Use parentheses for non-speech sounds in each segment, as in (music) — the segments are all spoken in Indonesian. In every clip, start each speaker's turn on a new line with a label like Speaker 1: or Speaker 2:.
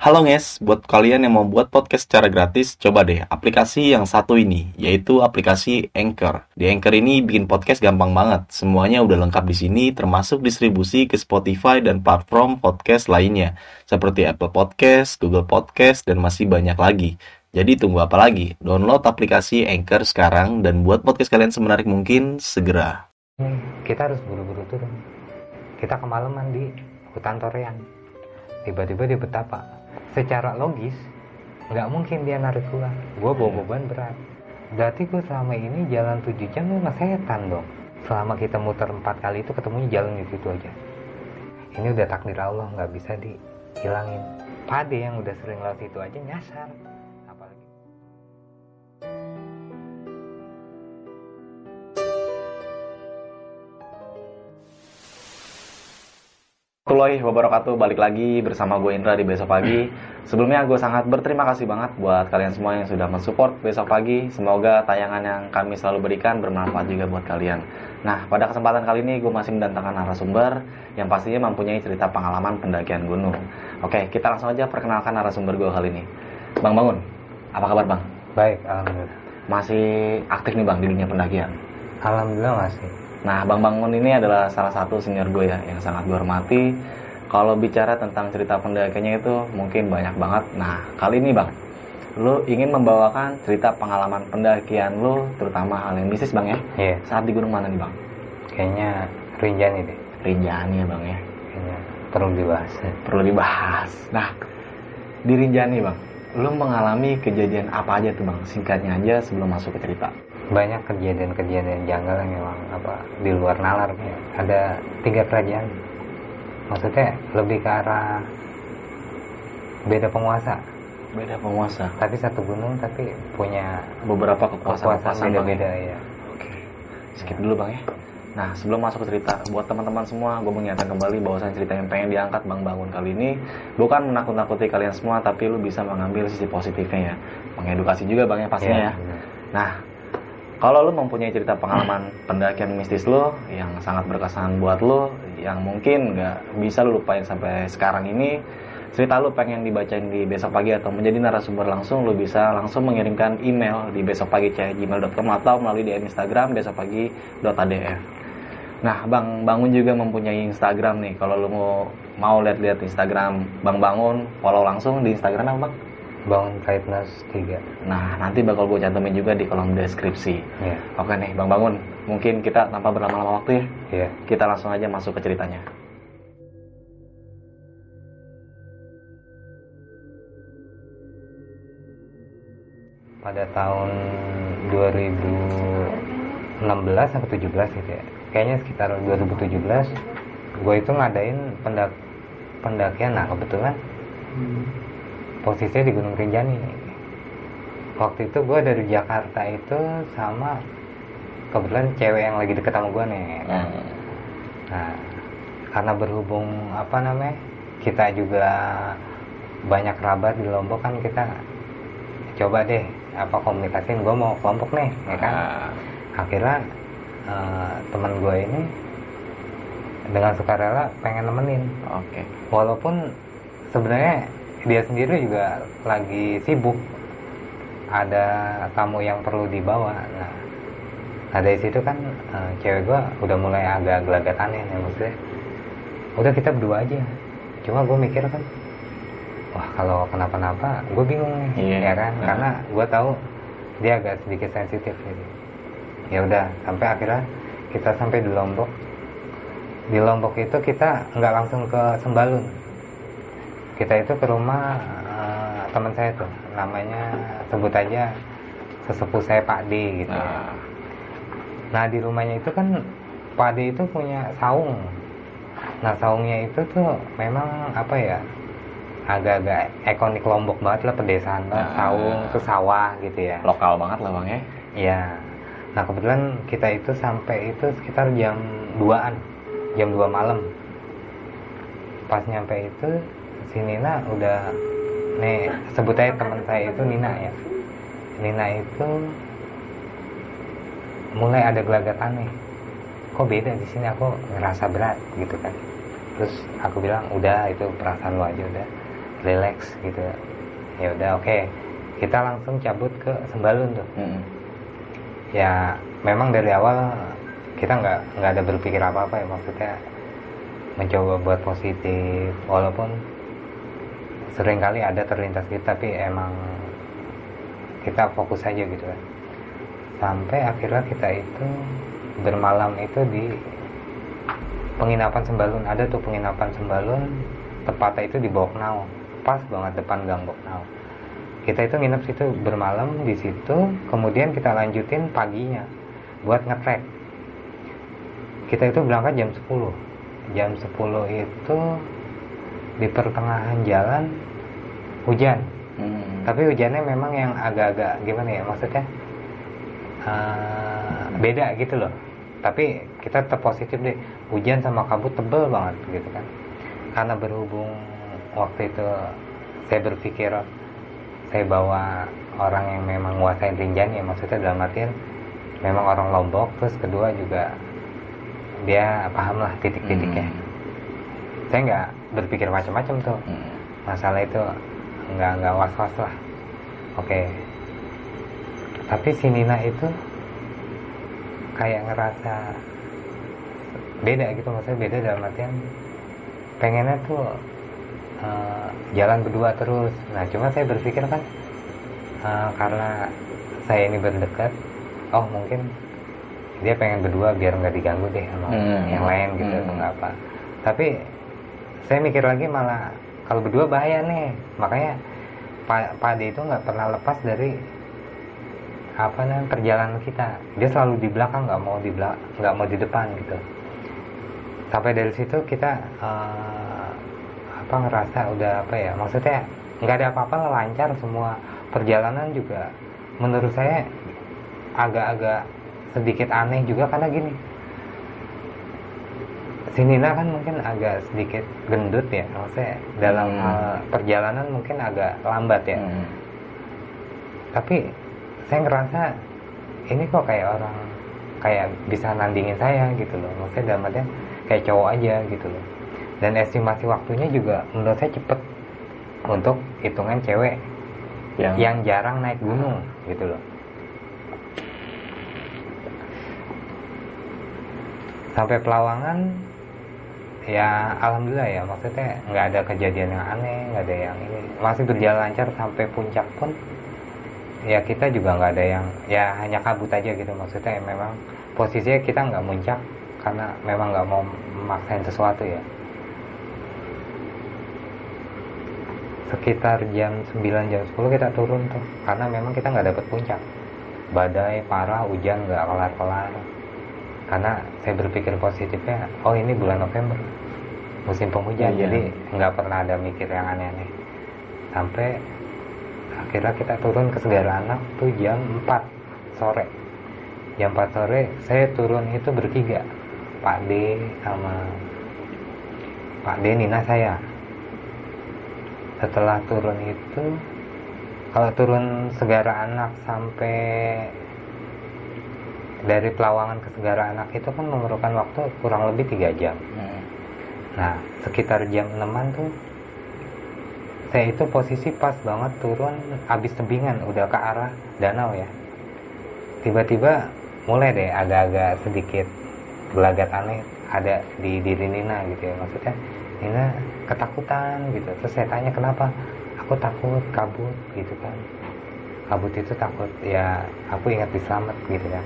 Speaker 1: Halo guys, buat kalian yang mau buat podcast secara gratis, coba deh aplikasi yang satu ini, yaitu aplikasi Anchor. Di Anchor ini bikin podcast gampang banget. Semuanya udah lengkap di sini, termasuk distribusi ke Spotify dan platform podcast lainnya, seperti Apple Podcast, Google Podcast, dan masih banyak lagi. Jadi tunggu apa lagi? Download aplikasi Anchor sekarang dan buat podcast kalian semenarik mungkin segera.
Speaker 2: kita harus buru-buru turun kita kemalaman di hutan Torean tiba-tiba dia betapa secara logis nggak mungkin dia narik gua gua bawa beban berat. Berarti gua selama ini jalan 7 jam lu setan dong. Selama kita muter empat kali itu ketemunya jalan di situ aja. Ini udah takdir Allah nggak bisa dihilangin. Pade yang udah sering lewat itu aja nyasar
Speaker 1: Warahmatullahi wabarakatuh. Balik lagi bersama gue Indra di Besok Pagi. Sebelumnya gue sangat berterima kasih banget Buat kalian semua yang sudah mensupport Besok Pagi. Semoga tayangan yang kami selalu berikan Bermanfaat juga buat kalian. Nah pada kesempatan kali ini gue masih mendatangkan narasumber Yang pastinya mempunyai cerita pengalaman pendakian gunung. Oke kita langsung aja perkenalkan narasumber gue kali ini. Bang Bangun Apa kabar Bang?
Speaker 2: baik alhamdulillah.
Speaker 1: Masih aktif nih Bang di dunia pendakian?
Speaker 2: Alhamdulillah masih
Speaker 1: Nah, Bang Bangun ini adalah salah satu senior gue ya yang sangat gue hormati. Kalau bicara tentang cerita pendakiannya itu mungkin banyak banget. Nah, kali ini Bang, lu ingin membawakan cerita pengalaman pendakian lu, terutama hal yang bisnis Bang ya.
Speaker 2: iya
Speaker 1: Saat di gunung mana nih Bang?
Speaker 2: kayaknya Rinjani deh
Speaker 1: Rinjani ya Bang ya.
Speaker 2: kayaknya perlu dibahas
Speaker 1: Perlu dibahas. Nah, di Rinjani Bang, lu mengalami kejadian apa aja tuh Bang? Singkatnya aja sebelum masuk ke cerita.
Speaker 2: Banyak kejadian-kejadian janggal yang memang apa di luar nalar ya. ada tiga kerajaan maksudnya lebih ke arah beda penguasa
Speaker 1: Beda penguasa.
Speaker 2: tapi satu gunung tapi punya
Speaker 1: Beberapa kekuasaan
Speaker 2: kekuasaan
Speaker 1: Bang, ya?
Speaker 2: beda-beda ya
Speaker 1: Oke, skip dulu bang ya. Nah sebelum masuk ke cerita, buat teman-teman semua, gue mengingatkan kembali bahwasan cerita yang pengen diangkat Bang Bangun kali ini bukan menakut-nakuti kalian semua, tapi lu bisa mengambil sisi positifnya ya, mengedukasi juga bang ya pastinya ya.
Speaker 2: benar.
Speaker 1: Nah, kalau lu mempunyai cerita pengalaman pendakian mistis lu yang sangat berkesan buat lu, yang mungkin nggak bisa lu lupain sampai sekarang ini, cerita lu pengen dibacain di besok pagi atau menjadi narasumber langsung, lu bisa langsung mengirimkan email di besokpagi@gmail.com atau melalui DM Instagram besokpagi.adf. Nah, Bang Bangun juga mempunyai Instagram nih. Kalau lu mau mau lihat-lihat Instagram Bang Bangun, follow langsung di Instagram apa, Bang?
Speaker 2: Bangun Kindness 3
Speaker 1: Nah, nanti bakal gue cantumin juga di kolom deskripsi.
Speaker 2: ya
Speaker 1: Oke nih, Bang Bangun. Mungkin kita tanpa berlama-lama waktu ya,
Speaker 2: ya
Speaker 1: kita langsung aja masuk ke ceritanya.
Speaker 2: pada tahun 2016 atau 17 gitu ya kayaknya sekitar 2017 gue itu ngadain pendak pendakian nah kebetulan posisinya di Gunung Rinjani. Waktu itu gue dari Jakarta itu sama kebetulan cewek yang lagi deket sama gue nih. Nah karena berhubung apa namanya kita juga banyak kerabat di Lombok kan kita coba deh apa komunikasiin gue mau kelompok nih ya kan? Akhirnya eh, teman gue ini dengan sukarela pengen nemenin.
Speaker 1: Oke.
Speaker 2: walaupun sebenarnya dia sendiri juga lagi sibuk. Ada tamu yang perlu dibawa. Nah, nah dari situ kan eh, cewek gue udah mulai agak gelagatannya ya maksudnya. Udah kita berdua aja. Cuma gue mikir kan wah kalau kenapa-napa gue bingung nih
Speaker 1: Iya.
Speaker 2: ya kan?
Speaker 1: Nah.
Speaker 2: karena gue tahu dia agak sedikit sensitif gitu ya udah sampai akhirnya kita sampai di Lombok. Di Lombok itu kita nggak langsung ke Sembalun kita itu ke rumah eh, teman saya tuh namanya sebut aja sesepuh saya Pak D gitu.
Speaker 1: Nah,
Speaker 2: Nah di rumahnya itu kan Pak D itu punya saung. Nah saungnya itu tuh memang apa ya agak-agak ikonik Lombok banget lah pedesaan.
Speaker 1: Nah.
Speaker 2: Saung tuh sawah gitu ya.
Speaker 1: lokal banget lah bang ya.
Speaker 2: Iya. Nah kebetulan kita itu sampai itu sekitar jam 2an jam 2 malam. Pas nyampe itu si Nina udah nih sebut aja teman saya itu Nina ya. Nina itu mulai ada gelagatan nih. Kok beda di sini? Aku ngerasa berat gitu kan. Terus aku bilang udah itu perasaan lo aja udah. Relax gitu. Ya udah oke. Kita langsung cabut ke Sembalun tuh.
Speaker 1: Mm-mm.
Speaker 2: ya memang dari awal kita nggak nggak ada berpikir apa apa ya. Maksudnya mencoba buat positif walaupun sering kali ada terlintas gitu tapi emang kita fokus aja gitu kan sampai akhirnya kita itu bermalam itu di penginapan Sembalun. Ada tuh penginapan Sembalun tepatnya itu di Boknau pas banget depan gang Boknau kita itu nginep situ bermalam di situ kemudian kita lanjutin paginya buat ngetrek. Kita itu berangkat jam 10 jam 10 itu di pertengahan jalan hujan.
Speaker 1: Mm.
Speaker 2: tapi hujannya memang yang agak-agak gimana ya maksudnya eh, beda gitu loh. Tapi kita tetap positif deh. Hujan sama kabut tebel banget gitu kan. Karena berhubung waktu itu saya berpikir saya bawa orang yang memang nguasain Rinjani ya maksudnya dalam artian memang orang Lombok terus kedua juga dia paham lah titik-titiknya.
Speaker 1: Hmm.
Speaker 2: Saya nggak berpikir macam-macam tuh
Speaker 1: Mm.
Speaker 2: masalah itu nggak nggak was was lah oke tapi si Nina itu kayak ngerasa beda gitu maksudnya beda dalam artian pengennya tuh eh, jalan berdua terus nah cuma saya berpikir kan eh, karena saya ini berdekat oh mungkin dia pengen berdua biar nggak diganggu deh sama
Speaker 1: Hmm.
Speaker 2: yang lain gitu
Speaker 1: Hmm.
Speaker 2: atau nggak apa tapi saya mikir lagi malah kalau berdua bahaya nih. Makanya Ade itu nggak pernah lepas dari apa namanya perjalanan kita. Dia selalu di belakang nggak mau di belakang nggak mau di depan gitu. Sampai dari situ kita eh, apa ngerasa udah apa ya maksudnya nggak ada apa-apa lancar semua perjalanan juga. Menurut saya agak-agak sedikit aneh juga karena gini si Nina kan mungkin agak sedikit gendut ya maksudnya dalam
Speaker 1: Hmm.
Speaker 2: hal perjalanan mungkin agak lambat ya
Speaker 1: Mm.
Speaker 2: tapi saya ngerasa ini kok kayak orang kayak bisa nandingin saya gitu loh maksudnya dalam artian kayak cowok aja gitu loh dan estimasi waktunya juga menurut saya cepet untuk hitungan cewek
Speaker 1: yang,
Speaker 2: yang jarang naik gunung gitu loh sampai Pelawangan ya alhamdulillah ya. Maksudnya nggak ada kejadian yang aneh nggak ada yang ini. Masih berjalan lancar sampai puncak pun ya kita juga nggak ada yang ya hanya kabut aja gitu. Maksudnya ya memang posisinya kita nggak muncak karena memang nggak mau memaksain sesuatu ya. Sekitar jam 9 jam 10 kita turun tuh karena memang kita nggak dapet puncak. Badai parah hujan nggak kelar kelar karena saya berpikir positifnya oh ini bulan November musim penghujan
Speaker 1: Iya.
Speaker 2: jadi nggak pernah ada mikir yang aneh-aneh. Sampai akhirnya kita turun ke Segara Anak tuh jam 4 sore. Jam 4 sore saya turun itu bertiga Pak D sama Pak D Nina saya. Setelah turun itu kalau turun Segara Anak sampai dari Pelawangan ke Segara Anak itu kan memerlukan waktu kurang lebih tiga jam
Speaker 1: Mm.
Speaker 2: Nah, sekitar jam 6 tuh saya itu posisi pas banget turun habis tebingan udah ke arah danau ya. Tiba-tiba mulai deh agak-agak sedikit gelagat aneh ada di diri Nina gitu ya. Maksudnya Nina ketakutan gitu. Terus saya tanya kenapa? Aku takut kabut gitu kan. Kabut itu takut ya aku ingat diselamat gitu kan.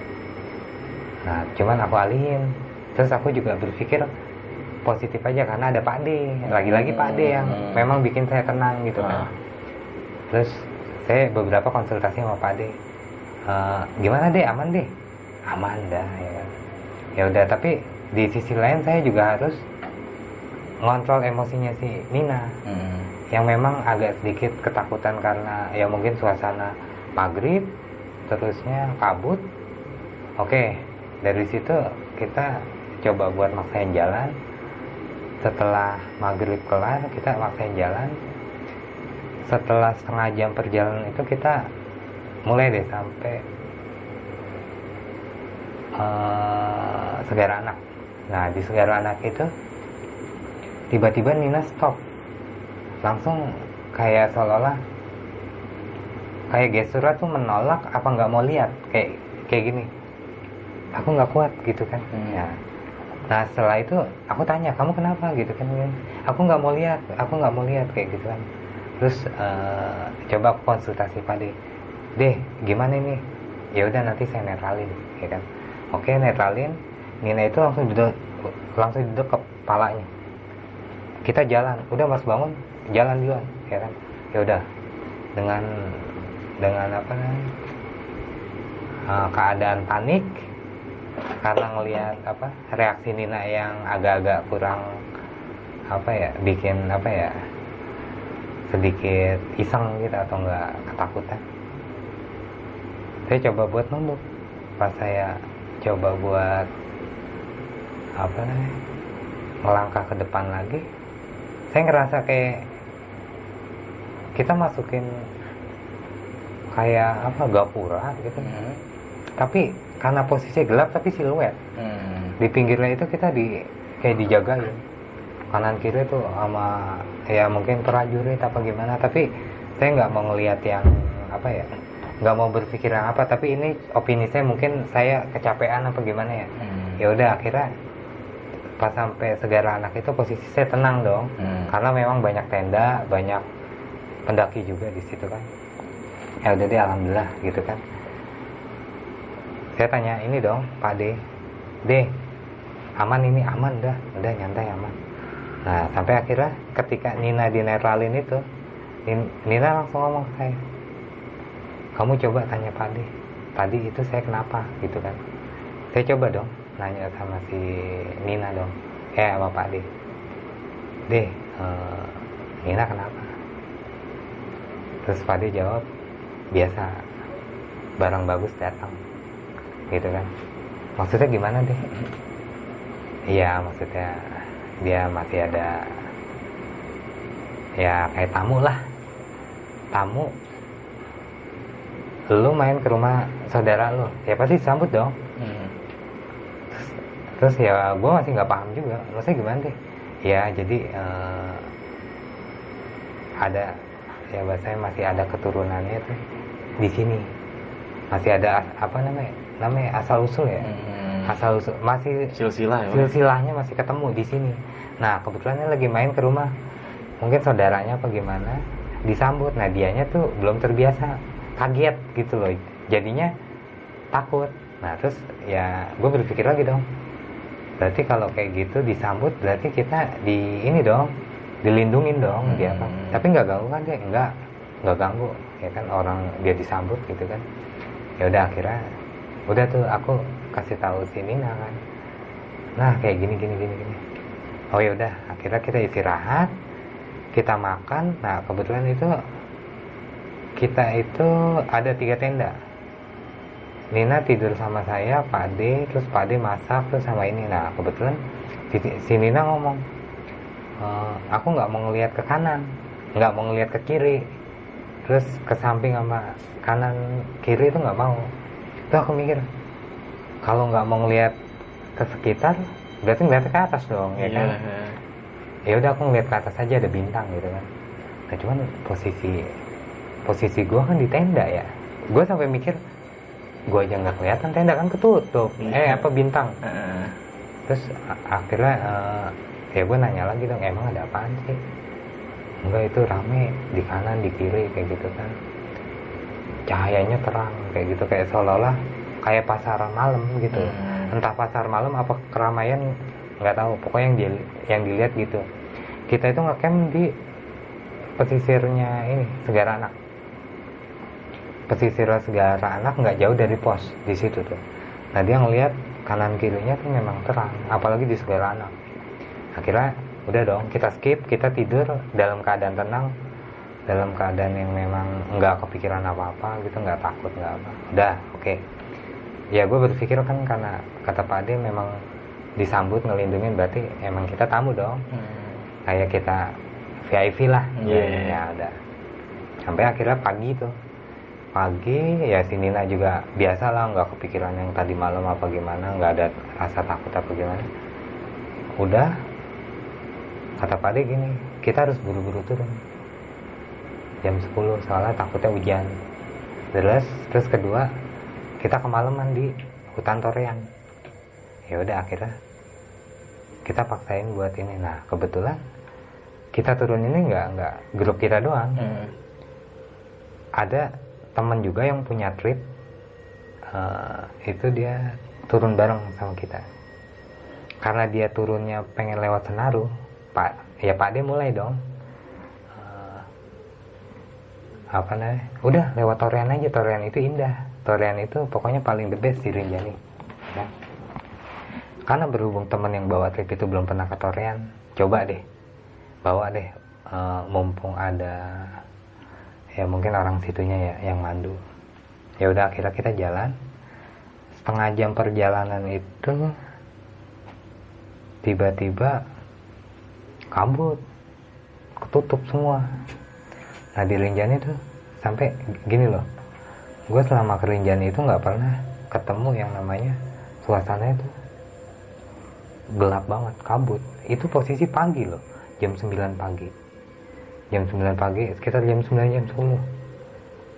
Speaker 2: Nah, cuman aku alihin. Terus aku juga berpikir positif aja karena ada Pak D. Lagi-lagi Pak D yang
Speaker 1: Hmm.
Speaker 2: memang bikin saya tenang gitu kan.
Speaker 1: Ah.
Speaker 2: Terus saya beberapa konsultasi sama Pak D. "Eh, gimana deh aman deh? Aman dah ya. kan. Ya udah tapi di sisi lain saya juga harus ngontrol emosinya si Nina
Speaker 1: Mm.
Speaker 2: yang memang agak sedikit ketakutan karena ya mungkin suasana maghrib terusnya kabut oke dari situ kita coba buat maksain jalan. Setelah maghrib kelar kita maksain jalan. Setelah setengah jam perjalanan itu kita mulai deh sampai eh, Segara Anak. Nah di Segara Anak itu tiba-tiba Nina stop. Langsung kayak seolah-olah kayak gesturnya tuh menolak apa nggak mau lihat. Kayak kayak gini aku nggak kuat gitu kan.
Speaker 1: Hmm.
Speaker 2: ya. Nah setelah itu aku tanya kamu kenapa? Gitu kan. Aku nggak mau lihat aku nggak mau lihat kayak gitu kan. Terus eh, coba aku konsultasi Pak D deh gimana ini? Ya udah nanti saya netralin ya kan. Oke netralin. Nina itu langsung duduk langsung duduk ke kepalanya. Kita jalan. Udah mas bangun. Jalan duluan ya kan. Ya udah. Dengan dengan apa namanya eh, keadaan panik karena ngelihat apa reaksi Nina yang agak-agak kurang apa ya bikin apa ya sedikit iseng gitu atau enggak ketakutan. Saya coba buat nunduk. Pas saya coba buat apa namanya melangkah ke depan lagi saya ngerasa kayak kita masukin kayak apa gapura gitu.
Speaker 1: Hmm.
Speaker 2: tapi karena posisi gelap tapi siluet.
Speaker 1: Hmm.
Speaker 2: di pinggirnya itu kita di kayak dijagain. Kanan kiri tuh sama ya mungkin prajurit apa gimana. Tapi saya nggak mau ngelihat yang apa ya nggak mau berpikir yang apa. Tapi ini opini saya mungkin saya kecapean apa gimana ya.
Speaker 1: Hmm.
Speaker 2: ya udah akhirnya pas sampai segara anak itu posisi saya tenang dong.
Speaker 1: Hmm.
Speaker 2: karena memang banyak tenda banyak pendaki juga di situ kan. Ya udah deh alhamdulillah gitu kan saya tanya ini dong Pak D. D aman ini aman dah. Udah nyantai aman. Nah sampai akhirnya ketika Nina dinetralin itu Nin- Nina langsung ngomong saya kamu coba tanya Pak D. Tadi itu saya kenapa? Gitu kan. Saya coba dong nanya sama si Nina dong. Eh sama Pak D. D eh, Nina kenapa? Terus Pak D jawab biasa barang bagus datang gitu kan. Maksudnya gimana deh? Iya maksudnya dia masih ada ya kayak tamu lah. Tamu. Lu main ke rumah saudara lu. Ya pasti sambut dong.
Speaker 1: Hmm.
Speaker 2: terus ya gue masih nggak paham juga. Maksudnya gimana deh? Ya jadi eh, ada ya bahasanya masih ada keturunannya tuh di sini. Masih ada apa namanya namanya asal usul ya.
Speaker 1: Hmm.
Speaker 2: asal usul. Masih
Speaker 1: silsilah ya
Speaker 2: silsilahnya masih ketemu di sini. Nah kebetulan dia lagi main ke rumah. Mungkin saudaranya apa gimana disambut. Nah dianya tuh belum terbiasa. Kaget gitu loh. Jadinya takut. Nah terus ya gue berpikir lagi dong. Berarti kalau kayak gitu disambut berarti kita di ini dong dilindungin dong dia apa.
Speaker 1: Hmm.
Speaker 2: tapi nggak ganggu kan dia? Nggak. Nggak ganggu. Ya kan orang dia disambut gitu kan. Ya udah akhirnya udah tuh aku kasih tahu si Nina kan. Nah kayak gini gini gini gini. Oh ya udah akhirnya kita istirahat kita makan. Nah kebetulan itu kita itu ada tiga tenda. Nina tidur sama saya Pak D terus Pak D masak terus sama ini. Nah kebetulan si, Nina ngomong "Eh, aku nggak mau ngelihat ke kanan nggak mau ngelihat ke kiri. Terus ke samping sama kanan kiri itu nggak mau itu aku mikir kalau nggak mau ngelihat ke sekitar berarti ngeliat ke atas dong ya kan?
Speaker 1: Iya.
Speaker 2: ya udah aku ngeliat ke atas aja ada bintang gitu kan. Nah cuman posisi posisi gue kan di tenda ya. Gue sampai mikir gue aja nggak kelihatan tenda kan ketutup. Eh
Speaker 1: Iya.
Speaker 2: apa bintang?
Speaker 1: Heeh.
Speaker 2: terus akhirnya eh, ya gue nanya lagi dong emang ada apaan sih? Enggak itu rame di kanan di kiri kayak gitu kan cahayanya terang kayak gitu. Kayak seolah-olah kayak pasar malam gitu.
Speaker 1: Hmm.
Speaker 2: entah pasar malam apa keramaian nggak tahu. Pokoknya yang di- yang dilihat gitu. Kita itu ngecamp di pesisirnya ini segara anak. Pesisir segara anak nggak jauh dari pos di situ tuh. Nah dia ngelihat kanan kirinya tuh memang terang apalagi di segara anak. Akhirnya udah dong kita skip kita tidur dalam keadaan tenang dalam keadaan yang memang nggak kepikiran apa-apa gitu nggak takut nggak apa. Udah oke. Ya gue berpikir kan karena kata Pak Ade memang disambut ngelindungin berarti emang kita tamu dong.
Speaker 1: Hmm.
Speaker 2: kayak kita VIP lah.
Speaker 1: Iya, iya,
Speaker 2: ya ada sampai akhirnya pagi tuh. Pagi ya si Nina juga biasa lah nggak kepikiran yang tadi malam apa gimana nggak ada rasa takut apa gimana. Udah kata Pak Ade gini kita harus buru-buru turun jam 10 soalnya takutnya hujan. Terus terus kedua kita kemalaman di hutan torean. Ya udah akhirnya kita paksain buat ini. Nah kebetulan kita turun ini nggak nggak grup kita doang.
Speaker 1: Hmm.
Speaker 2: ada teman juga yang punya trip eh, itu dia turun bareng sama kita. Karena dia turunnya pengen lewat Senaru pak ya pak dia mulai dong Eh, apa namanya udah lewat Torean aja. Torean itu indah. Torean itu pokoknya paling the best di Rinjani. Ya. karena berhubung teman yang bawa trip itu belum pernah ke Torean coba deh. Bawa deh eh, mumpung ada ya mungkin orang situnya ya yang mandu. Ya udah akhirnya kita jalan. Setengah jam perjalanan itu tiba-tiba kabut. Ketutup semua nah di Rinjani tuh sampai gini loh. Gue selama ke Rinjani itu nggak pernah ketemu yang namanya suasana itu. Gelap banget kabut. Itu posisi pagi loh jam 9 pagi. Jam 9 pagi sekitar jam 9 jam 10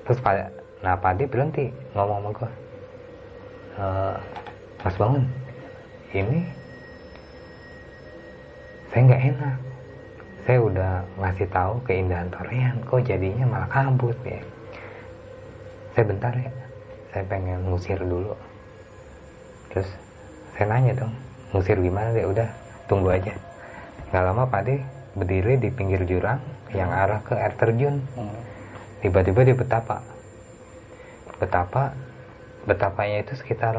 Speaker 2: terus pada nah Padi berhenti ngomong sama gue "Eh, Mas bangun ini saya nggak enak saya udah ngasih tahu keindahan Torean kok jadinya malah kabut ya. Saya bentar ya saya pengen ngusir dulu. Terus saya nanya dong ngusir gimana deh? Udah tunggu aja. Nggak lama Padi berdiri di pinggir jurang yang arah ke air terjun.
Speaker 1: Hmm.
Speaker 2: tiba-tiba dia betapa. Betapa betapanya itu sekitar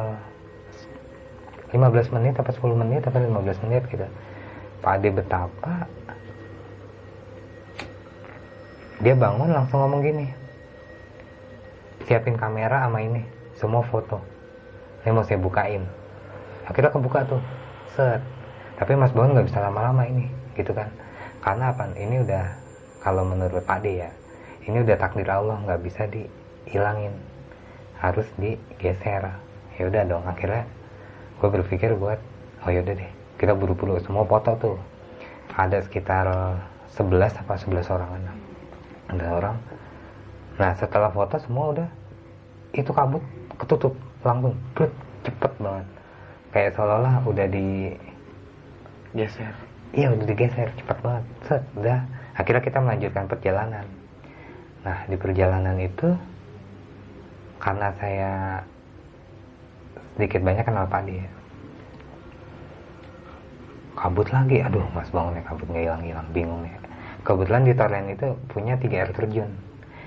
Speaker 2: 15 menit apa 10 menit apa 15 menit gitu. Pak Ade betapa dia bangun langsung ngomong gini. Siapin kamera sama ini semua foto. Ini mau saya bukain. Akhirnya kebuka tuh. Set. Tapi Mas Bangun nggak bisa lama-lama ini gitu kan. Karena apa? Ini udah kalau menurut Pak ya ini udah takdir Allah nggak bisa dihilangin. Harus digeser. Ya udah dong akhirnya gue berpikir buat oh yaudah deh kita buru-buru semua foto tuh. Ada sekitar 11 apa 11 orang ada orang nah setelah foto semua udah itu kabut ketutup langsung Brut, cepet banget kayak seolah-olah udah di
Speaker 1: Geser.
Speaker 2: Iya udah digeser cepet banget. Set, udah. Akhirnya kita melanjutkan perjalanan. Nah di perjalanan itu karena saya sedikit banyak kenal Pak dia. Kabut lagi, aduh mas bangun ya kabut nggak hilang-hilang, bingung ya. Kebetulan di Torrent itu punya tiga air terjun.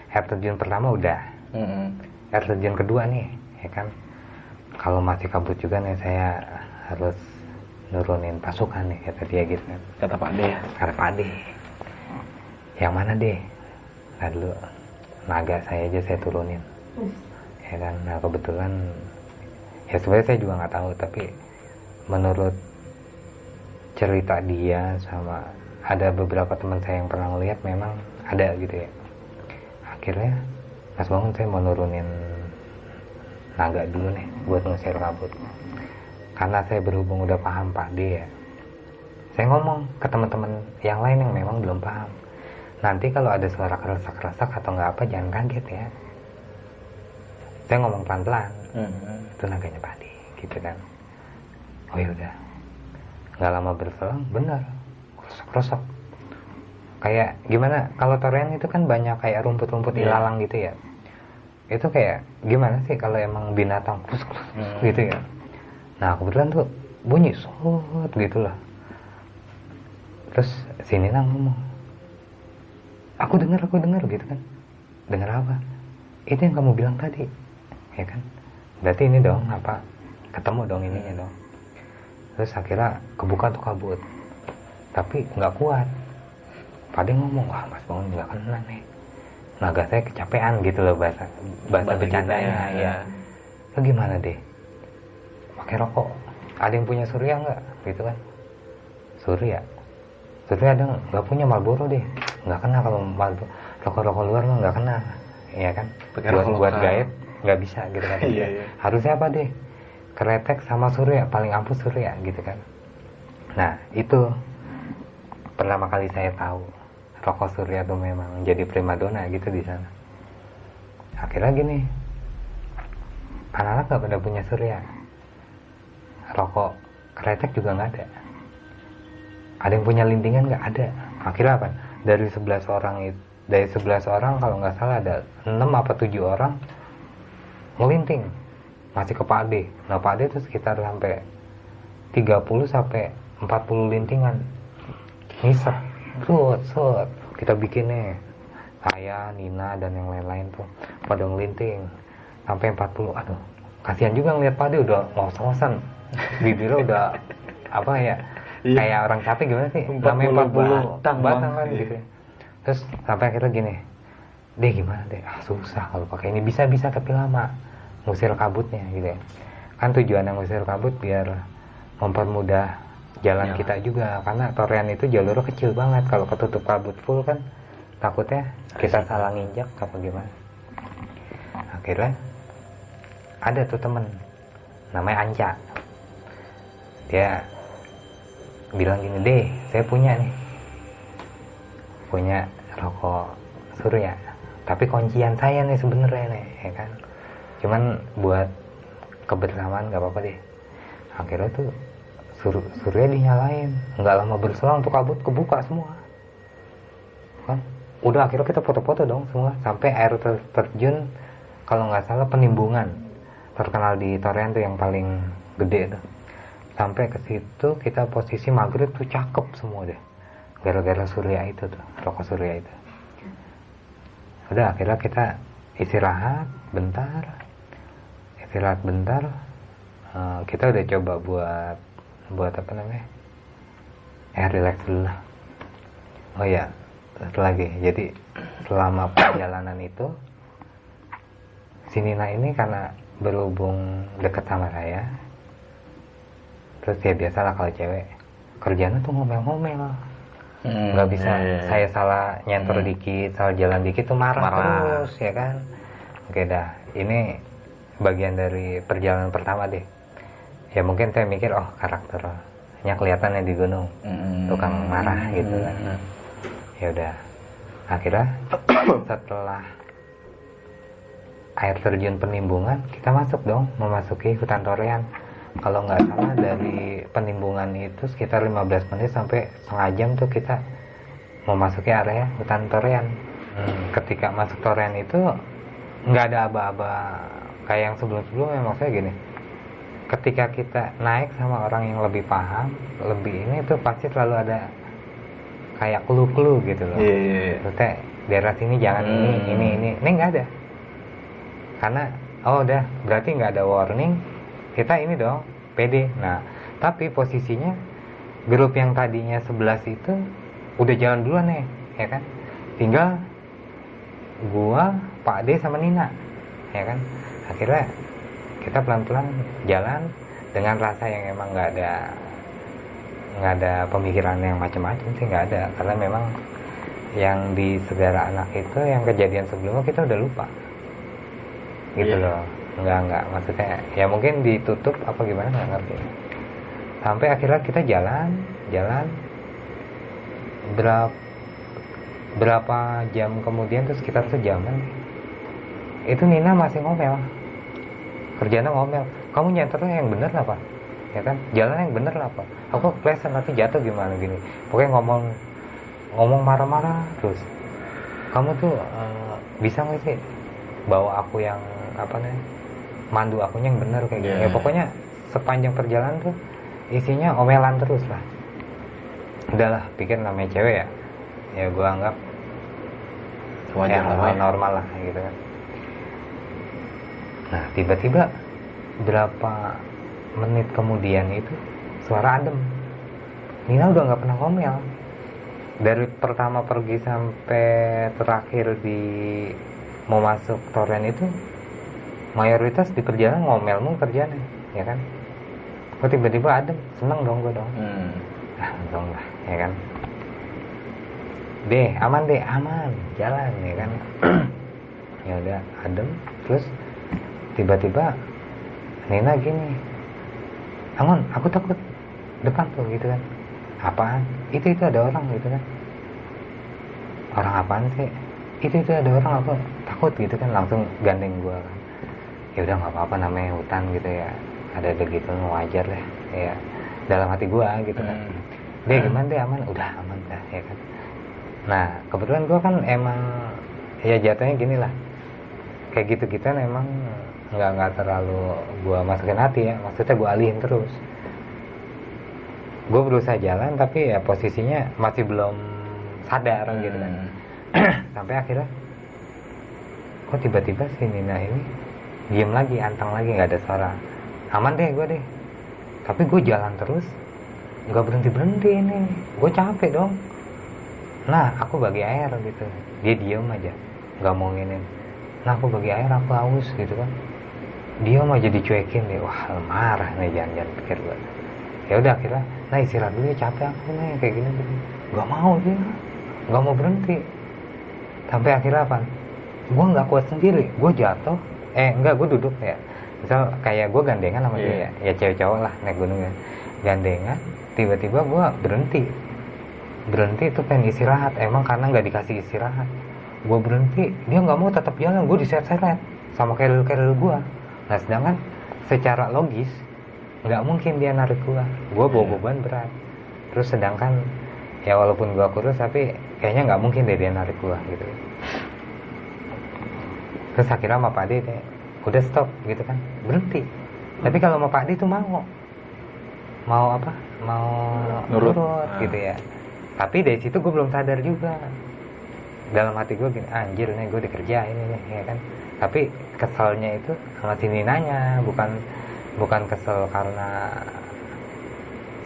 Speaker 2: Air terjun pertama udah,
Speaker 1: Hmm.
Speaker 2: air terjun kedua nih, ya kan. Kalau masih kabut juga nih saya harus nurunin pasukan nih kata dia gitu kan.
Speaker 1: Kata Pak D.
Speaker 2: Kata Pak Ade yang mana deh nah dulu naga saya aja saya turunin ya kan nah kebetulan ya sebenarnya saya juga nggak tahu tapi menurut cerita dia sama ada beberapa teman saya yang pernah ngeliat memang ada gitu ya. Akhirnya Mas Bangun saya mau nurunin naga dulu nih buat ngusir kabut karena saya berhubung udah paham Pak D ya saya ngomong ke teman-teman yang lain yang memang belum paham nanti kalau ada suara keresak-keresak atau nggak apa jangan kaget ya. Saya ngomong pelan-pelan
Speaker 1: Hmm.
Speaker 2: itu naganya Pak D gitu kan. Oh ya udah. Nggak lama berselang benar keresak-keresak kayak gimana? Kalau toren itu kan banyak kayak rumput-rumput
Speaker 1: Iya.
Speaker 2: ilalang gitu ya. Itu kayak gimana sih kalau emang binatang kus, kus,
Speaker 1: Hmm.
Speaker 2: gitu ya? Nah kebetulan tuh bunyi sot gitu lah. Terus sini nang ngomong aku dengar aku dengar gitu kan. Dengar apa? Itu yang kamu bilang tadi ya kan. Berarti ini dong apa ketemu dong ininya dong. Terus akhirnya kebuka tuh kabut tapi nggak kuat. Pade ngomong wah mas bangun nggak kena nih. Naga saya kecapean gitu loh bahasa bahasa
Speaker 1: Bahasa
Speaker 2: bercandanya ya,
Speaker 1: ya.
Speaker 2: Lo gimana deh pakai rokok. Ada yang punya surya nggak? Gitu kan? Surya? Surya ada nggak? punya Marlboro deh nggak kena kalau Marlboro rokok-rokok luar mah nggak kena ya kan?
Speaker 1: Pakai
Speaker 2: buat
Speaker 1: rokok
Speaker 2: buat gaib nggak bisa gitu kan. (laughs)
Speaker 1: Iya, iya.
Speaker 2: harusnya apa deh keretek sama surya paling ampuh surya gitu kan. Nah itu pertama kali saya tahu rokok surya tuh memang jadi primadona gitu di sana. Akhirnya gini anak-anak gak pada punya surya. Rokok kretek juga nggak ada. Ada yang punya lintingan nggak ada. Akhirnya apa? Dari 11 orang itu dari 11 orang kalau nggak salah ada 6 apa 7 orang ngelinting. Masih ke Pak Ade nah Pak Ade itu sekitar sampai 30 sampai 40 lintingan ngisep Sut, sut. kita bikinnya saya, Nina dan yang lain-lain tuh pada ngelinting sampai 40 aduh kasihan juga ngeliat Pak Ade udah ngos-ngosan bibirnya udah (laughs) apa ya
Speaker 1: Iya.
Speaker 2: kayak orang capek gimana sih
Speaker 1: 40
Speaker 2: namanya 40
Speaker 1: batang,
Speaker 2: batang
Speaker 1: Bang.
Speaker 2: kan
Speaker 1: Iya.
Speaker 2: gitu ya. terus sampai akhirnya gini deh gimana deh ah susah kalau pakai ini bisa bisa tapi lama ngusir kabutnya gitu ya kan tujuannya ngusir kabut biar mempermudah jalan
Speaker 1: Jalan.
Speaker 2: kita juga karena torean itu jalurnya kecil banget. Kalau ketutup kabut full kan takutnya kita salah nginjak apa gimana. Akhirnya ada tuh temen namanya Anca. Dia bilang gini deh saya punya nih punya rokok surya tapi kuncian saya nih sebenarnya nih ya kan. Cuman buat kebersamaan nggak apa-apa deh. Akhirnya tuh sur surya dinyalain nggak lama berselang tuh kabut kebuka semua. Kan? Udah akhirnya kita foto-foto dong semua. Sampai air ter- terjun kalau nggak salah penimbungan terkenal di Torean tuh yang paling gede tuh. Sampai ke situ kita posisi maghrib tuh cakep semua deh. Gara-gara surya itu tuh rokok surya itu. Udah akhirnya kita istirahat bentar. Istirahat bentar. Eh, kita udah coba buat buat apa namanya eh relax dulu lah oh ya satu lagi jadi selama perjalanan itu si Nina ini karena berhubung dekat sama saya terus ya biasalah kalau cewek kerjanya tuh ngomel-ngomel
Speaker 1: Hmm,
Speaker 2: nggak bisa
Speaker 1: iya.
Speaker 2: saya salah nyentor
Speaker 1: Hmm.
Speaker 2: dikit salah jalan dikit tuh marah,
Speaker 1: Marah.
Speaker 2: terus ya kan oke dah ini bagian dari perjalanan pertama deh ya mungkin saya mikir oh karakternya kelihatannya di gunung
Speaker 1: Hmm.
Speaker 2: tukang marah gitu kan.
Speaker 1: Hmm.
Speaker 2: ya udah akhirnya (coughs) setelah air terjun penimbungan kita masuk dong memasuki hutan torean kalau nggak salah dari penimbungan itu sekitar 15 menit sampai setengah jam tuh kita memasuki area hutan torean Hmm, ketika masuk torean itu nggak ada aba-aba kayak yang sebelum-sebelumnya maksudnya gini ketika kita naik sama orang yang lebih paham lebih ini tuh pasti selalu ada kayak clue-clue gitu loh.
Speaker 1: Iya, iya, iya.
Speaker 2: Maksudnya daerah sini jangan ini
Speaker 1: Hmm.
Speaker 2: ini ini. Ini nggak ada. Karena oh udah berarti nggak ada warning. Kita ini dong pede. Nah tapi posisinya grup yang tadinya 11 itu udah jalan duluan nih ya kan? Tinggal gua Pak D sama Nina ya kan? Akhirnya kita pelan-pelan jalan dengan rasa yang emang nggak ada nggak ada pemikiran yang macam-macam sih nggak ada. Karena memang yang di segara anak itu yang kejadian sebelumnya kita udah lupa. Gitu
Speaker 1: Iya.
Speaker 2: loh. Nggak nggak. Maksudnya ya mungkin ditutup apa gimana nggak ngerti. Sampai akhirnya kita jalan jalan. Berapa berapa jam kemudian tuh sekitar sejaman. Itu Nina masih ngomel kerjanya ngomel kamu nyenternya yang bener lah pak. Ya kan? Jalan yang bener lah pak. Aku kepleset nanti jatuh gimana gini. Pokoknya ngomong ngomong marah-marah terus. Kamu tuh eh, bisa nggak sih bawa aku yang apa nih mandu akunya yang bener kayak gini?
Speaker 1: Iya.
Speaker 2: ya pokoknya sepanjang perjalanan tuh isinya omelan terus lah. Udahlah pikir namanya cewek ya. Ya gua anggap
Speaker 1: Wajar
Speaker 2: ya,
Speaker 1: lah,
Speaker 2: normal lah gitu kan nah tiba-tiba berapa menit kemudian itu suara adem. Nina udah nggak pernah ngomel. Dari pertama pergi sampai terakhir di mau masuk toren itu mayoritas di perjalanan ngomel mulu kerjanya ya kan? Kok tiba-tiba adem? Seneng dong gue dong.
Speaker 1: Hmm.
Speaker 2: ah untung lah ya kan? Deh aman deh aman. Jalan ya kan? (clears throat) Ya udah adem terus tiba-tiba Nina gini Angon aku takut depan tuh gitu kan. Apaan? Itu itu ada orang gitu kan. Orang apaan sih? Itu itu ada orang apa takut gitu kan langsung gandeng gue kan. Ya udah nggak apa-apa namanya hutan gitu ya. Ada ada gitu wajar deh ya dalam hati gue gitu kan.
Speaker 1: Hmm.
Speaker 2: dia gimana dia aman? Udah aman dah ya kan. Nah kebetulan gue kan emang ya jatuhnya gini lah kayak gitu gituan emang nggak nggak terlalu gue masukin hati ya. Maksudnya gue alihin terus. Gue berusaha jalan tapi ya posisinya masih belum sadar gitu kan.
Speaker 1: Hmm. (clears throat)
Speaker 2: sampai akhirnya kok tiba-tiba si Nina ini diem lagi antang lagi nggak ada suara. Aman deh gue deh. Tapi gue jalan terus. Nggak berhenti berhenti ini. Gue capek dong. Nah aku bagi air gitu. Dia diem aja. Nggak mau nginin. Nah aku bagi air aku haus gitu kan dia aja dicuekin deh. Wah marah nih jangan-jangan pikir gue ya udah akhirnya nah istirahat dulu ya capek aku nih kayak gini. Gini nggak mau dia. Nggak mau berhenti. Sampai akhirnya apa? Gue nggak kuat sendiri. Gue jatuh. Eh enggak gue duduk ya. Misal kayak gue gandengan sama dia
Speaker 1: Iya.
Speaker 2: ya. Ya cewek cowok lah naik gunung ya gandengan tiba-tiba gue berhenti. Berhenti itu pengen istirahat. Emang karena nggak dikasih istirahat. Gue berhenti dia nggak mau tetap jalan. Gue diseret-seret sama keril keril gue nah sedangkan secara logis nggak mungkin dia narik gue gue bawa
Speaker 1: Iya.
Speaker 2: beban berat. Terus sedangkan ya walaupun gue kurus tapi kayaknya nggak mungkin deh dia narik gue gitu. Terus akhirnya sama Pak Ade deh, udah stop gitu kan. Berhenti. Tapi kalau sama Pak Ade tuh mau. Mau apa? Mau
Speaker 1: Nurut.
Speaker 2: nurut, gitu ya. Tapi dari situ gue belum sadar juga dalam hati gue gini anjir nih gue dikerjain ini ya kan. Tapi keselnya itu sama si Ninanya bukan bukan kesel karena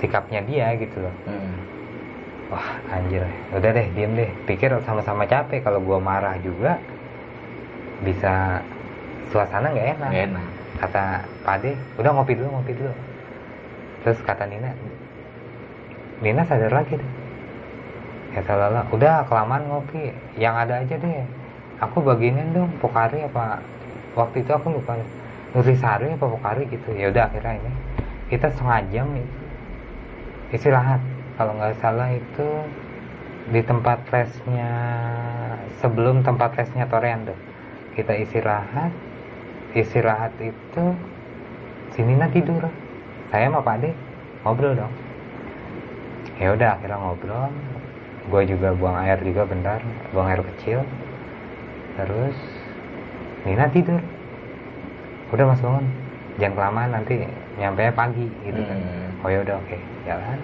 Speaker 2: sikapnya dia gitu loh.
Speaker 1: Hmm.
Speaker 2: wah anjir. Udah deh diem deh. Pikir sama-sama capek. Kalau gua marah juga bisa suasana nggak enak.
Speaker 1: Nggak enak.
Speaker 2: kata Pade udah ngopi dulu ngopi dulu. Terus kata Nina Nina sadar lagi deh kata Lala udah kelamaan ngopi. Yang ada aja deh. Aku baginin dong Pokari apa waktu itu aku lupa Nurisari apa Pokari gitu. Ya udah akhirnya ini. Kita setengah jam itu istirahat. Kalau nggak salah itu di tempat resnya sebelum tempat resnya Torendo kita istirahat. Istirahat itu si Nina tidur. Saya sama Pak Ade ngobrol dong. Ya udah akhirnya ngobrol gue juga buang air juga bentar buang air kecil. Terus Nina tidur. Udah mas bangun. Jangan kelamaan nanti nyampe pagi gitu kan.
Speaker 1: Hmm.
Speaker 2: oh ya udah oke. Jalan.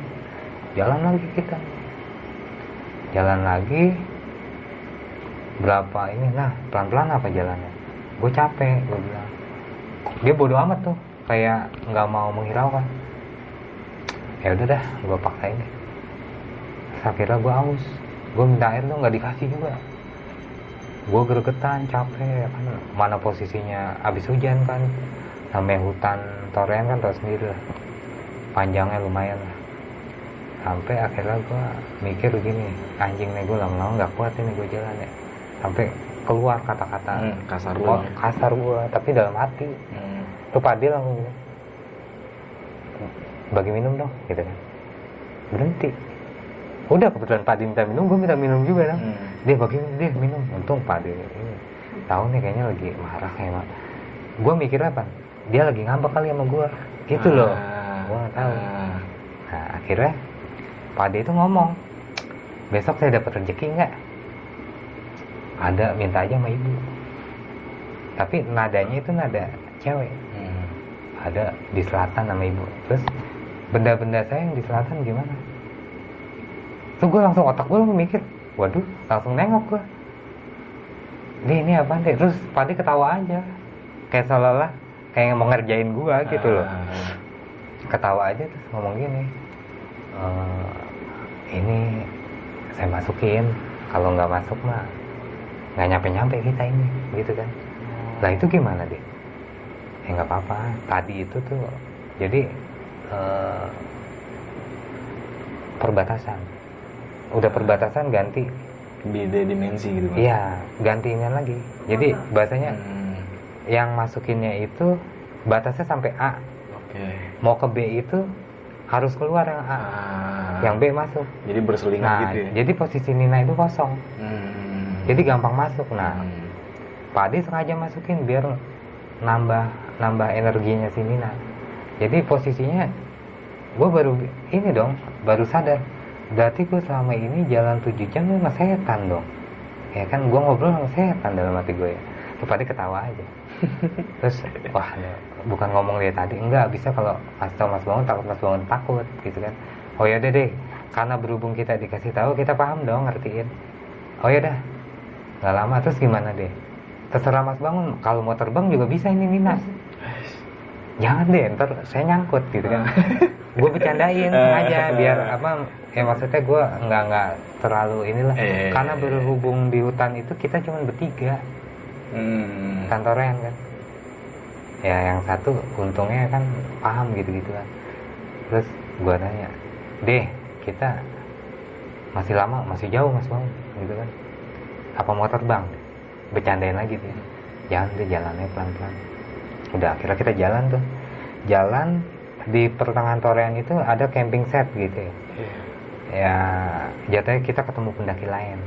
Speaker 2: Jalan lagi kita. Jalan lagi berapa ini nah pelan pelan apa jalannya? Gue capek gue bilang. Dia bodoh amat tuh kayak nggak mau menghiraukan. Ya udah dah gue paksain deh akhirnya gue haus. Gue minta air tuh nggak dikasih juga. Gue gregetan capek kan mana posisinya abis hujan kan. Namanya hutan toren kan tau sendiri lah. Panjangnya lumayan lah. Sampai akhirnya gue mikir gini anjing nih gue lama-lama nggak kuat ini gue jalan ya. Sampai keluar kata-kata.
Speaker 1: Hmm, kasar
Speaker 2: Oh,
Speaker 1: banget.
Speaker 2: kasar gue tapi dalam hati.
Speaker 1: Hmm.
Speaker 2: tuh Padil langsung. Gini bagi minum dong gitu kan. Berhenti udah kebetulan Padil minta minum gue minta minum juga dong
Speaker 1: Hmm.
Speaker 2: dia bagi dia minum. Untung Padil ini tahu nih kayaknya lagi marah kayak mak. Gue mikir apa? Dia lagi ngambek kali sama gue gitu loh.
Speaker 1: Ah,
Speaker 2: Gua nggak tahu.
Speaker 1: ah.
Speaker 2: nah akhirnya Pade itu ngomong besok saya dapat rezeki nggak? Ada minta aja sama ibu. Tapi nadanya itu nada cewek.
Speaker 1: Hmm.
Speaker 2: ada di selatan nama ibu. Terus benda-benda saya yang di selatan gimana tuh gue langsung otak gue langsung mikir waduh langsung nengok gue ini ini apa deh terus Pade ketawa aja. Kayak seolah-olah kayak mau ngerjain gue gitu loh.
Speaker 1: Ah.
Speaker 2: ketawa aja terus ngomong gini "Eh, ini saya masukin. Kalau nggak masuk mah nggak nyampe nyampe kita ini gitu kan. Lah itu gimana deh ya nggak apa-apa. Tadi itu tuh jadi eh, perbatasan udah perbatasan ganti.
Speaker 1: Beda dimensi gitu
Speaker 2: iya gantinya lagi. Jadi bahasanya
Speaker 1: Hmm.
Speaker 2: yang masukinnya itu batasnya sampai A.
Speaker 1: Oke.
Speaker 2: Mau ke B itu harus keluar yang A.
Speaker 1: Ah.
Speaker 2: yang B masuk.
Speaker 1: Jadi berselingan
Speaker 2: nah
Speaker 1: gitu ya.
Speaker 2: jadi posisi Nina itu kosong.
Speaker 1: Hmm.
Speaker 2: jadi gampang masuk. Nah
Speaker 1: Hmm.
Speaker 2: Pak Ade sengaja masukin biar nambah nambah energinya si Nina. Jadi posisinya gue baru ini dong baru sadar berarti gue selama ini jalan 7 jam sama setan dong. Ya kan gue ngobrol sama setan dalam hati gue ya. Ade ketawa aja. (laughs) Terus wah ya, bukan ngomong dia tadi enggak bisa kalau kasih tau Mas Bangun takut Mas Bangun takut gitu kan. Oh ya deh deh karena berhubung kita dikasih tahu kita paham dong ngertiin. Oh ya dah nggak lama terus gimana deh? Terserah Mas Bangun kalau mau terbang juga bisa ini Nina jangan deh ntar saya nyangkut gitu kan. (laughs) Gue bercandain sengaja biar apa ya maksudnya gue nggak nggak terlalu inilah.
Speaker 1: Eh.
Speaker 2: karena berhubung di hutan itu kita cuma bertiga.
Speaker 1: Hmm.
Speaker 2: kantoran kan. Ya yang satu untungnya kan paham gitu gitu kan. Terus gua nanya deh kita masih lama masih jauh mas bang gitu kan. Apa mau terbang bercandain lagi tuh jangan deh jalannya pelan pelan udah akhirnya kita jalan tuh. Jalan di pertengahan torean itu ada camping set gitu. Ya ya jatuhnya kita ketemu pendaki lain.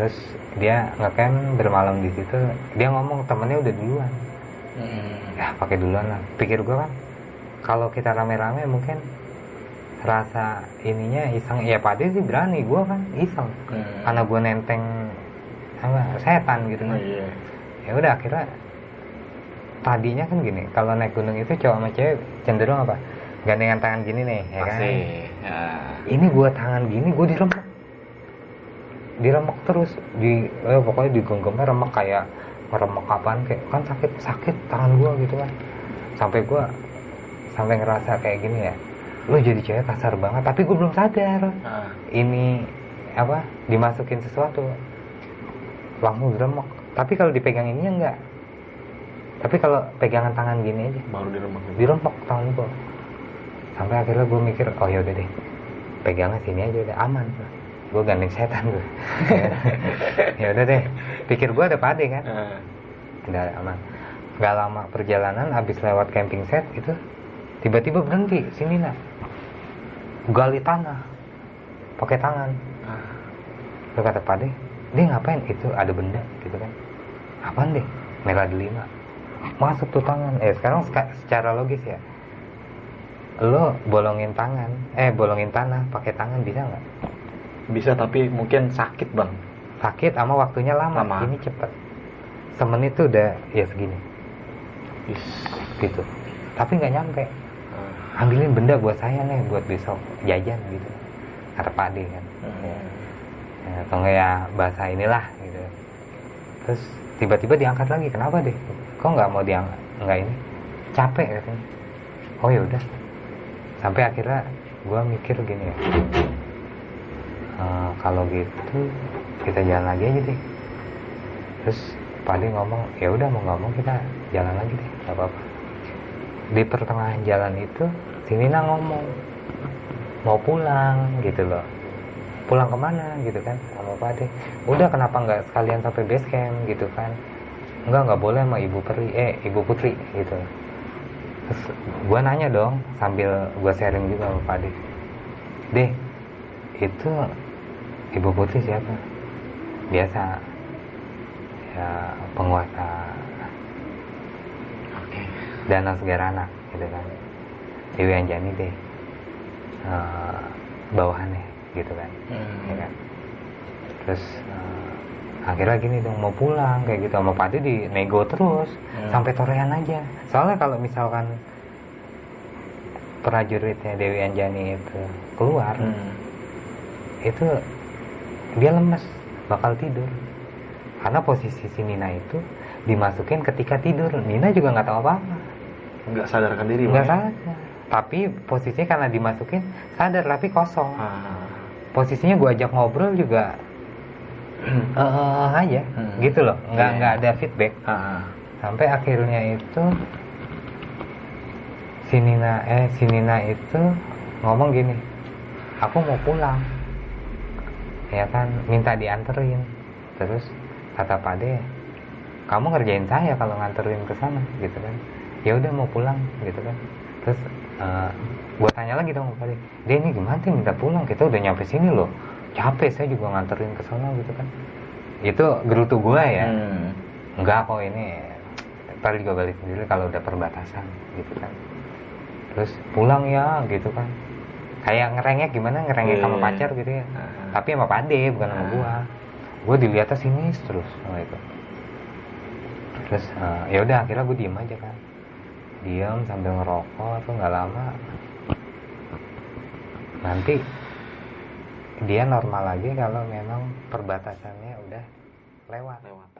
Speaker 2: Terus dia ngecamp bermalam di situ dia ngomong temennya udah duluan.
Speaker 1: Hmm.
Speaker 2: ya pakai duluan lah. Pikir gua kan kalau kita rame-rame mungkin rasa ininya iseng. Ya pade sih berani gua kan iseng.
Speaker 1: Hmm.
Speaker 2: karena gua nenteng sama setan gitu
Speaker 1: Oh,
Speaker 2: kan
Speaker 1: iya.
Speaker 2: ya udah akhirnya tadinya kan gini kalau naik gunung itu cowok sama cewek cenderung apa? Gandengan tangan gini nih ya kan.
Speaker 1: Ya.
Speaker 2: ini gua tangan gini gua diremek diremek terus di eh, pokoknya digenggamnya remek kayak meremek apaan kayak kan sakit sakit tangan gua gitu kan. Sampai gua sampai ngerasa kayak gini ya lu jadi cewek kasar banget. Tapi gua belum sadar.
Speaker 1: Ah.
Speaker 2: ini apa dimasukin sesuatu. Langsung diremek tapi kalau dipegang ininya enggak tapi kalau pegangan tangan gini aja.
Speaker 1: Baru diremek.
Speaker 2: dirempok tangan gua. Sampai akhirnya gue mikir oh ya udah deh. Pegangnya sini aja udah aman. Gue gandeng setan gue (laughs) ya udah deh. Pikir gue ada pade kan?
Speaker 1: Ah.
Speaker 2: udah aman. Nggak lama perjalanan abis lewat camping set itu tiba-tiba berhenti sini nak gali tanah. Pakai tangan.
Speaker 1: Ah.
Speaker 2: lu kata pade dia ngapain? Itu ada benda gitu kan. Apaan deh? Merah delima masuk tuh tangan. Eh sekarang seka- secara logis ya. Lo bolongin tangan. Eh bolongin tanah. Pakai tangan bisa nggak?
Speaker 1: Bisa tapi mungkin sakit bang.
Speaker 2: sakit sama waktunya lama,
Speaker 1: Lama.
Speaker 2: ini cepet. Semenit tuh udah ya segini.
Speaker 1: Is.
Speaker 2: gitu. Tapi nggak nyampe.
Speaker 1: Ah.
Speaker 2: ambilin benda buat saya nih buat besok. Jajan gitu. Kata Pak Ade kan.
Speaker 1: Hmm.
Speaker 2: ya, atau nggak ya bahasa inilah gitu. Terus tiba-tiba diangkat lagi. Kenapa deh kok nggak mau diangkat nggak ini? Capek katanya. Oh ya udah. Sampai akhirnya gua mikir gini ya. "Eh, kalau gitu kita jalan lagi aja deh. Terus Pade ngomong ya udah mau mau kita jalan lagi deh nggak apa-apa. Di pertengahan jalan itu si Nina ngomong mau pulang gitu loh. Pulang ke mana? gitu kan sama Pade udah kenapa nggak sekalian sampai base camp? gitu kan enggak nggak boleh sama ibu peri eh ibu putri gitu. Terus gue nanya dong sambil gue sharing juga sama Pade deh. Itu ibu putri siapa? Biasa ya penguasa
Speaker 1: Oke.
Speaker 2: Danau Segarana gitu kan. Dewi Anjani deh eh, bawahannya gitu kan.
Speaker 1: Hmm.
Speaker 2: ya kan? Terus eh, akhirnya gini dong mau pulang kayak gitu sama Pade di nego terus
Speaker 1: Hmm.
Speaker 2: sampai torean aja soalnya kalau misalkan prajuritnya Dewi Anjani itu keluar
Speaker 1: Hmm.
Speaker 2: itu dia lemes bakal tidur karena posisi si Nina itu dimasukin ketika tidur Nina juga nggak tahu apa apa
Speaker 1: Nggak sadarkan diri
Speaker 2: nggak
Speaker 1: ya?
Speaker 2: sadar tapi posisinya karena dimasukin sadar tapi kosong
Speaker 1: Ah.
Speaker 2: posisinya gua ajak ngobrol juga (clears throat) eh eh, aja.
Speaker 1: Hmm.
Speaker 2: gitu loh. Nggak
Speaker 1: Iya.
Speaker 2: nggak ada feedback.
Speaker 1: Ah.
Speaker 2: sampai akhirnya itu si Nina eh si Nina itu ngomong gini aku mau pulang. Ya kan minta dianterin. Terus kata Pak De kamu ngerjain saya kalau nganterin ke sana gitu kan. Ya udah mau pulang gitu kan. Terus uh, gue tanya lagi dong kali dia ini gimana sih minta pulang? Kita udah nyampe sini loh capek saya juga nganterin ke sana gitu kan. Itu gerutu gue ya.
Speaker 1: Hmm.
Speaker 2: enggak kok ini ntar juga balik sendiri kalau udah perbatasan gitu kan. Terus pulang ya gitu kan. Kayak ngerengek gimana? Ngerengek sama
Speaker 1: Iya.
Speaker 2: pacar gitu ya. Tapi sama pade bukan sama gua. Gua dilihatnya sini terus sama itu. Terus eh, ya udah akhirnya gue diem aja kan. Diem sambil ngerokok tuh nggak lama. Nanti dia normal lagi kalau memang perbatasannya udah lewat.
Speaker 1: Lewat